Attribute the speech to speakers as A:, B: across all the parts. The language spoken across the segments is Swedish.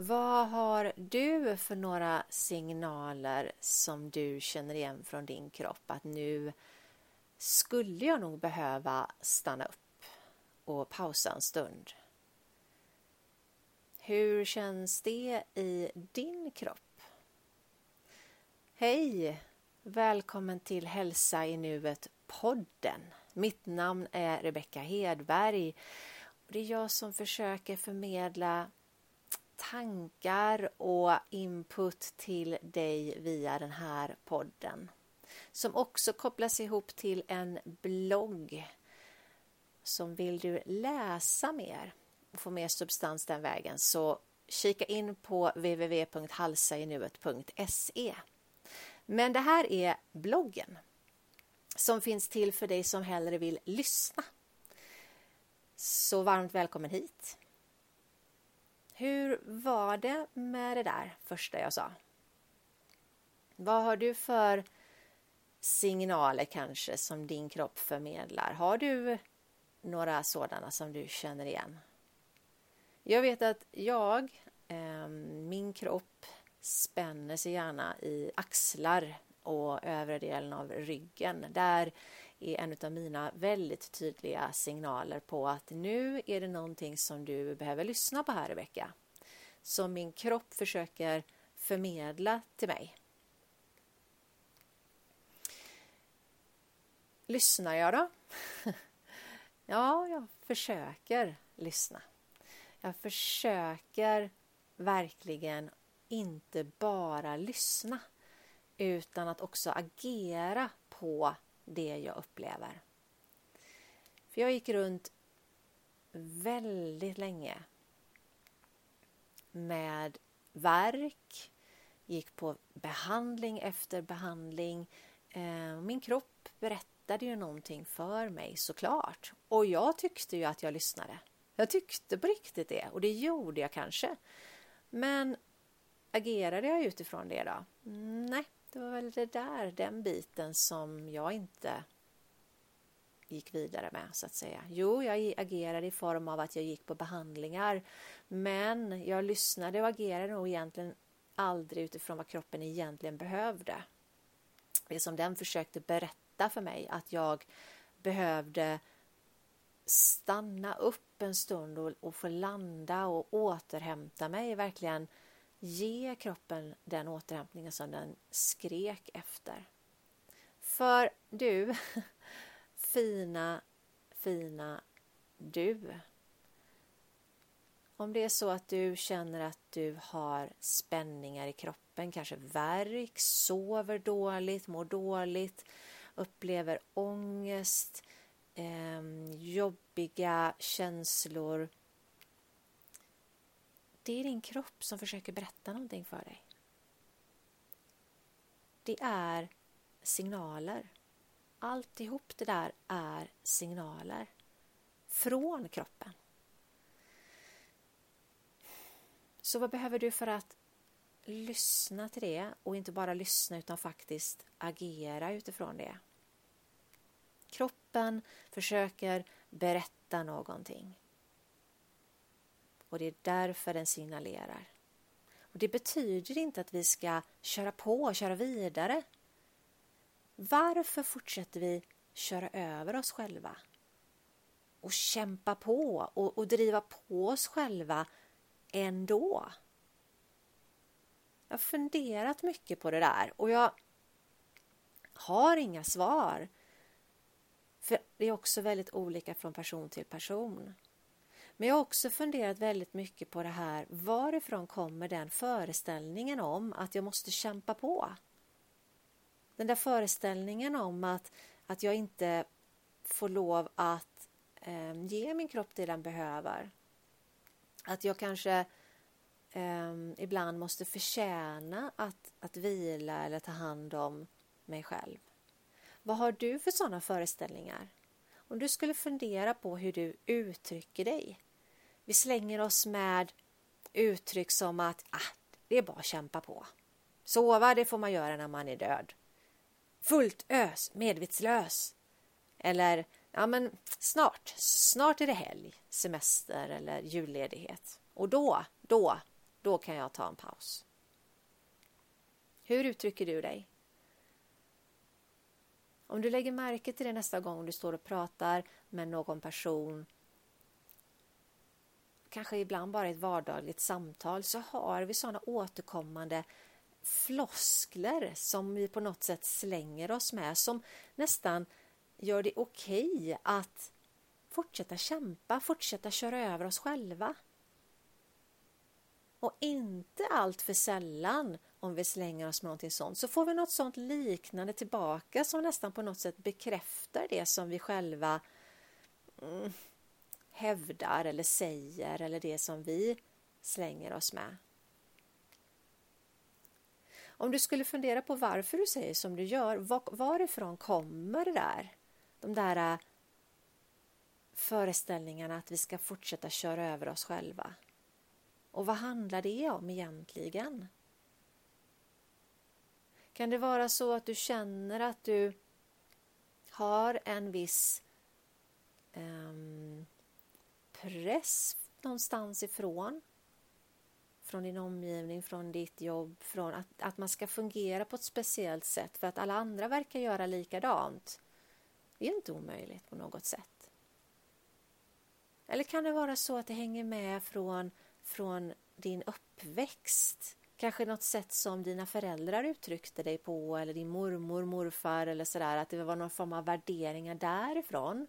A: Vad har du för några signaler som du känner igen från din kropp att nu skulle jag nog behöva stanna upp och pausa en stund? Hur känns det i din kropp? Hej! Välkommen till Hälsa i nuet podden. Mitt namn är Rebecka Hedberg. Det är jag som försöker förmedla tankar och input till dig via den här podden som också kopplas ihop till en blogg. Som vill du läsa mer och få mer substans den vägen så kika in på www.halsainuet.se. Men det här är bloggen som finns till för dig som hellre vill lyssna. Så varmt välkommen hit! Hur var det med det där första jag sa? Vad har du för signaler kanske som din kropp förmedlar? Har du några sådana som du känner igen? Jag vet att jag, eh, min kropp spänner sig gärna i axlar och övre delen av ryggen. Där är en av mina väldigt tydliga signaler på att nu är det någonting som du behöver lyssna på här Rebecka. Som min kropp försöker förmedla till mig. Lyssnar jag då? ja, jag försöker lyssna. Jag försöker verkligen inte bara lyssna utan att också agera på det jag upplever. För jag gick runt väldigt länge med verk, gick på behandling efter behandling. Eh, min kropp berättade ju någonting för mig såklart. Och jag tyckte ju att jag lyssnade. Jag tyckte på riktigt det och det gjorde jag kanske. Men agerade jag utifrån det då? Nej, det var väl det där, den biten som jag inte gick vidare med så att säga. Jo, jag agerade i form av att jag gick på behandlingar, men jag lyssnade och agerade nog egentligen aldrig utifrån vad kroppen egentligen behövde. Det som den försökte berätta för mig att jag behövde stanna upp en stund och, och få landa och återhämta mig, verkligen ge kroppen den återhämtningen som den skrek efter. För du, fina, fina du. Om det är så att du känner att du har spänningar i kroppen, kanske värk, sover dåligt, mår dåligt, upplever ångest, eh, jobbiga känslor det är din kropp som försöker berätta någonting för dig. Det är signaler. Alltihop det där är signaler från kroppen. Så vad behöver du för att lyssna till det och inte bara lyssna utan faktiskt agera utifrån det? Kroppen försöker berätta någonting. Och det är därför den signalerar. Och Det betyder inte att vi ska köra på och köra vidare. Varför fortsätter vi köra över oss själva? Och kämpa på och, och driva på oss själva ändå? Jag har funderat mycket på det där och jag har inga svar. För det är också väldigt olika från person till person. Men jag har också funderat väldigt mycket på det här. Varifrån kommer den föreställningen om att jag måste kämpa på? Den där föreställningen om att, att jag inte får lov att eh, ge min kropp det den behöver. Att jag kanske eh, ibland måste förtjäna att, att vila eller ta hand om mig själv. Vad har du för sådana föreställningar? Om du skulle fundera på hur du uttrycker dig vi slänger oss med uttryck som att ah, det är bara att kämpa på. Sova, det får man göra när man är död. Fullt ös, medvetslös. Eller, ja men snart, snart är det helg, semester eller julledighet. Och då, då, då kan jag ta en paus. Hur uttrycker du dig? Om du lägger märke till det nästa gång du står och pratar med någon person kanske ibland bara ett vardagligt samtal så har vi sådana återkommande floskler som vi på något sätt slänger oss med som nästan gör det okej okay att fortsätta kämpa, fortsätta köra över oss själva. Och inte allt för sällan om vi slänger oss med någonting sånt så får vi något sånt liknande tillbaka som nästan på något sätt bekräftar det som vi själva mm, hävdar eller säger eller det som vi slänger oss med. Om du skulle fundera på varför du säger som du gör, var, varifrån kommer det där? De där äh, föreställningarna att vi ska fortsätta köra över oss själva. Och vad handlar det om egentligen? Kan det vara så att du känner att du har en viss um, press någonstans ifrån? Från din omgivning, från ditt jobb, från att, att man ska fungera på ett speciellt sätt för att alla andra verkar göra likadant. Det är inte omöjligt på något sätt. Eller kan det vara så att det hänger med från, från din uppväxt? Kanske något sätt som dina föräldrar uttryckte dig på eller din mormor, morfar eller sådär. Att det var någon form av värderingar därifrån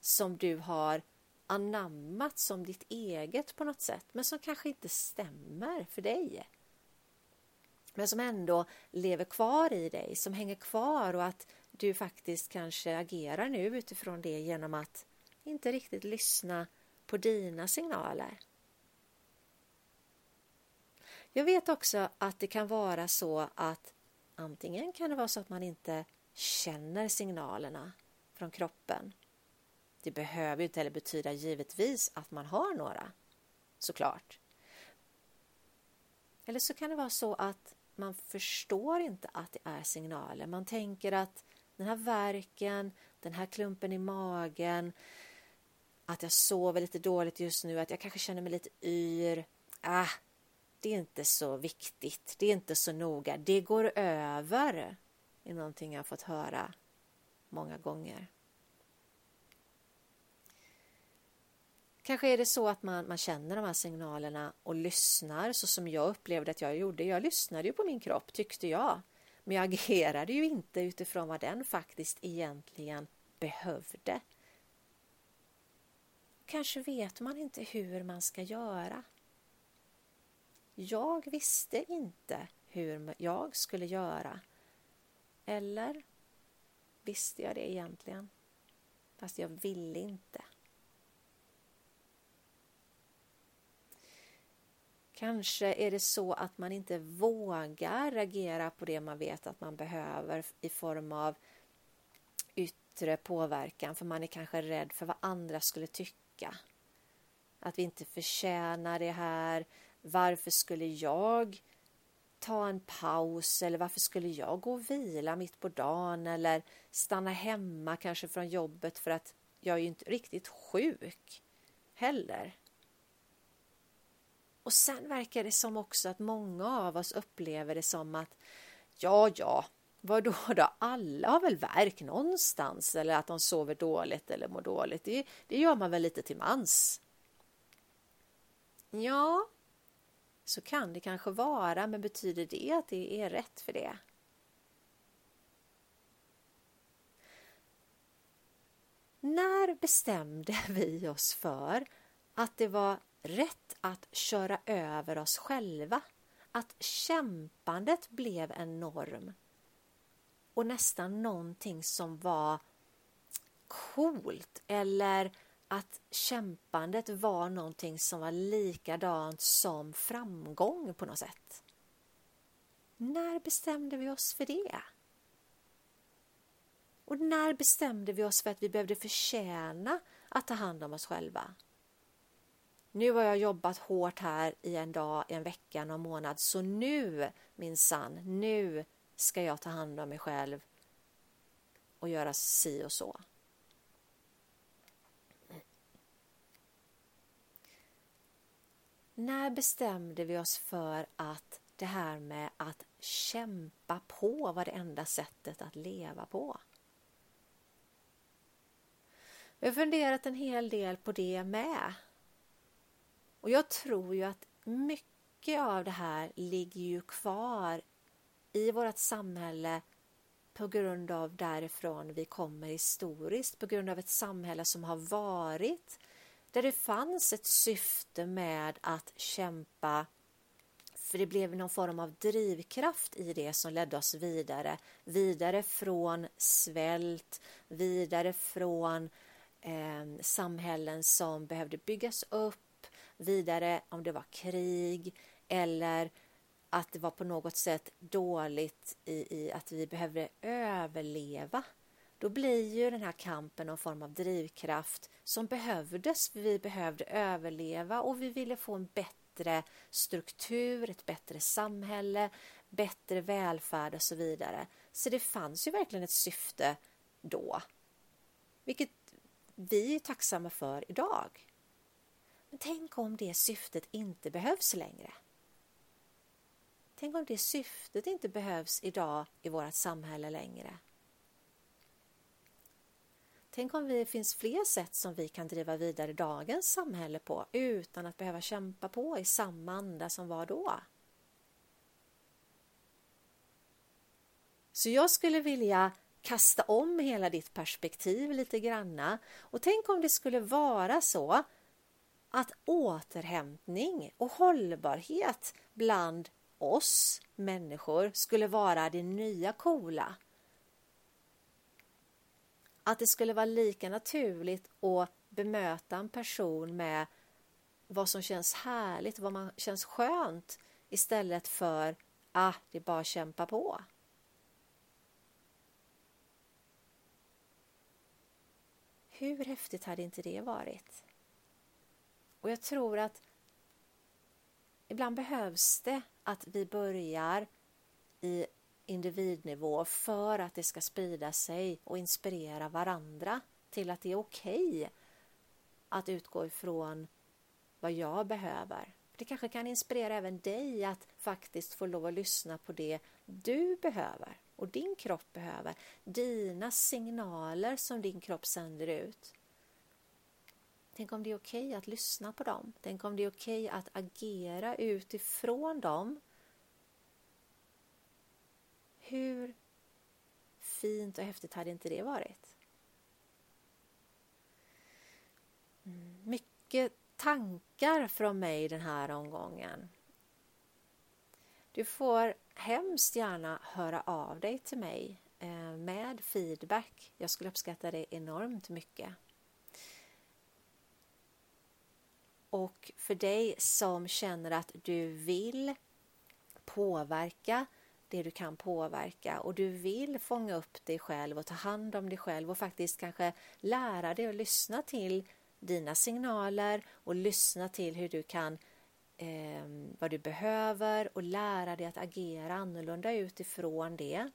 A: som du har anammat som ditt eget på något sätt men som kanske inte stämmer för dig. Men som ändå lever kvar i dig, som hänger kvar och att du faktiskt kanske agerar nu utifrån det genom att inte riktigt lyssna på dina signaler. Jag vet också att det kan vara så att antingen kan det vara så att man inte känner signalerna från kroppen. Det behöver ju inte heller betyda givetvis att man har några, såklart. Eller så kan det vara så att man förstår inte att det är signaler. Man tänker att den här verken, den här klumpen i magen, att jag sover lite dåligt just nu, att jag kanske känner mig lite yr. Ah, det är inte så viktigt, det är inte så noga, det går över. Det är någonting jag har fått höra många gånger. Kanske är det så att man, man känner de här signalerna och lyssnar så som jag upplevde att jag gjorde. Jag lyssnade ju på min kropp, tyckte jag. Men jag agerade ju inte utifrån vad den faktiskt egentligen behövde. Kanske vet man inte hur man ska göra. Jag visste inte hur jag skulle göra. Eller visste jag det egentligen? Fast jag ville inte. Kanske är det så att man inte vågar reagera på det man vet att man behöver i form av yttre påverkan för man är kanske rädd för vad andra skulle tycka. Att vi inte förtjänar det här. Varför skulle jag ta en paus eller varför skulle jag gå och vila mitt på dagen eller stanna hemma kanske från jobbet för att jag är ju inte riktigt sjuk heller. Och sen verkar det som också att många av oss upplever det som att ja, ja, vad då då? Alla har väl verk någonstans eller att de sover dåligt eller mår dåligt. Det, det gör man väl lite till mans. Ja, så kan det kanske vara, men betyder det att det är rätt för det? När bestämde vi oss för att det var rätt att köra över oss själva. Att kämpandet blev en norm och nästan någonting som var coolt eller att kämpandet var någonting som var likadant som framgång på något sätt. När bestämde vi oss för det? Och när bestämde vi oss för att vi behövde förtjäna att ta hand om oss själva? Nu har jag jobbat hårt här i en dag, en vecka, någon månad, så nu minsann, nu ska jag ta hand om mig själv och göra si och så. när bestämde vi oss för att det här med att kämpa på var det enda sättet att leva på? Vi har funderat en hel del på det med. Och jag tror ju att mycket av det här ligger ju kvar i vårt samhälle på grund av därifrån vi kommer historiskt, på grund av ett samhälle som har varit där det fanns ett syfte med att kämpa för det blev någon form av drivkraft i det som ledde oss vidare. Vidare från svält, vidare från eh, samhällen som behövde byggas upp, vidare om det var krig eller att det var på något sätt dåligt i, i att vi behövde överleva. Då blir ju den här kampen någon form av drivkraft som behövdes. Vi behövde överleva och vi ville få en bättre struktur, ett bättre samhälle, bättre välfärd och så vidare. Så det fanns ju verkligen ett syfte då. Vilket vi är tacksamma för idag. Men tänk om det syftet inte behövs längre. Tänk om det syftet inte behövs idag i vårt samhälle längre. Tänk om det finns fler sätt som vi kan driva vidare dagens samhälle på utan att behöva kämpa på i samma anda som var då. Så jag skulle vilja kasta om hela ditt perspektiv lite granna och tänk om det skulle vara så att återhämtning och hållbarhet bland oss människor skulle vara det nya coola. Att det skulle vara lika naturligt att bemöta en person med vad som känns härligt, vad man känns skönt istället för ah, det är bara att kämpa på. Hur häftigt hade inte det varit? Och jag tror att ibland behövs det att vi börjar i individnivå för att det ska sprida sig och inspirera varandra till att det är okej okay att utgå ifrån vad jag behöver. Det kanske kan inspirera även dig att faktiskt få lov att lyssna på det du behöver och din kropp behöver. Dina signaler som din kropp sänder ut. Tänk om det är okej okay att lyssna på dem. Tänk om det är okej okay att agera utifrån dem. Hur fint och häftigt hade inte det varit? Mm, mycket tankar från mig den här omgången. Du får hemskt gärna höra av dig till mig eh, med feedback. Jag skulle uppskatta det enormt mycket. Och för dig som känner att du vill påverka det du kan påverka och du vill fånga upp dig själv och ta hand om dig själv och faktiskt kanske lära dig att lyssna till dina signaler och lyssna till hur du kan eh, vad du behöver och lära dig att agera annorlunda utifrån det.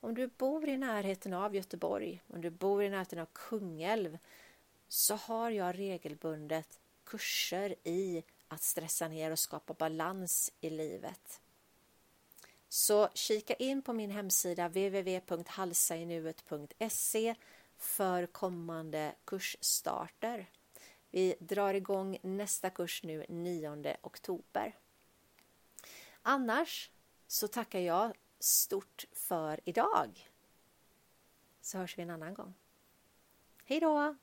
A: Om du bor i närheten av Göteborg, om du bor i närheten av Kungälv så har jag regelbundet kurser i att stressa ner och skapa balans i livet. Så kika in på min hemsida www.halsainuet.se för kommande kursstarter. Vi drar igång nästa kurs nu 9 oktober. Annars så tackar jag stort för idag. Så hörs vi en annan gång. Hej då!